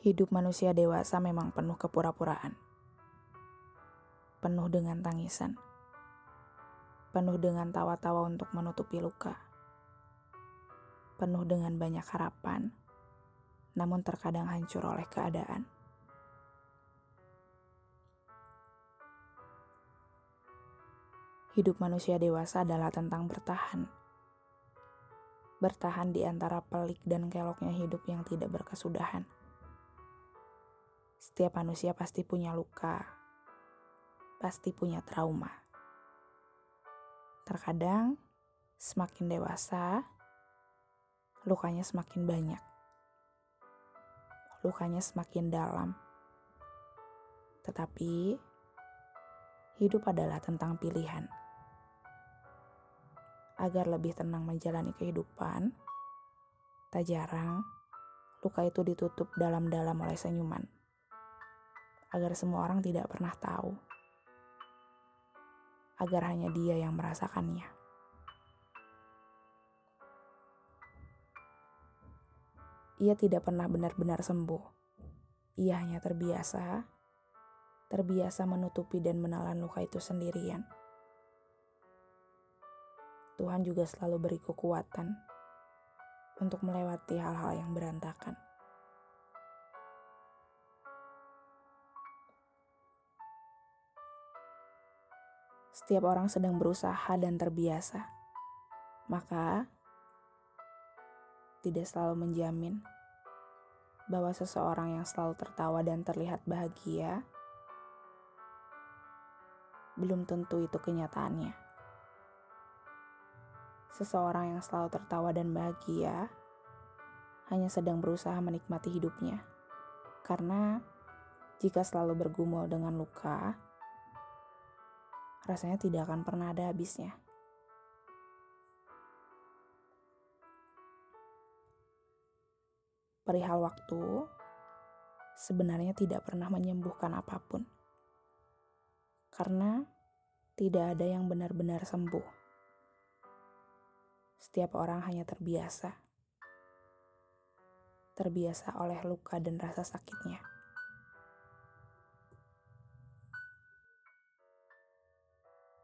Hidup manusia dewasa memang penuh kepura-puraan. Penuh dengan tangisan. Penuh dengan tawa-tawa untuk menutupi luka. Penuh dengan banyak harapan, namun terkadang hancur oleh keadaan. Hidup manusia dewasa adalah tentang bertahan. Bertahan di antara pelik dan keloknya hidup yang tidak berkesudahan. Setiap manusia pasti punya luka, pasti punya trauma. Terkadang, semakin dewasa, lukanya semakin banyak. Lukanya semakin dalam. Tetapi, hidup adalah tentang pilihan. Agar lebih tenang menjalani kehidupan, tak jarang luka itu ditutup dalam-dalam oleh senyuman agar semua orang tidak pernah tahu, agar hanya dia yang merasakannya. Ia tidak pernah benar-benar sembuh. Ia hanya terbiasa, terbiasa menutupi dan menelan luka itu sendirian. Tuhan juga selalu beri kekuatan untuk melewati hal-hal yang berantakan. Setiap orang sedang berusaha dan terbiasa, maka tidak selalu menjamin bahwa seseorang yang selalu tertawa dan terlihat bahagia belum tentu itu kenyataannya. Seseorang yang selalu tertawa dan bahagia hanya sedang berusaha menikmati hidupnya, karena jika selalu bergumul dengan luka, rasanya tidak akan pernah ada habisnya. Perihal waktu, sebenarnya tidak pernah menyembuhkan apa pun. Karena tidak ada yang benar-benar sembuh. Setiap orang hanya terbiasa. Terbiasa oleh luka dan rasa sakitnya.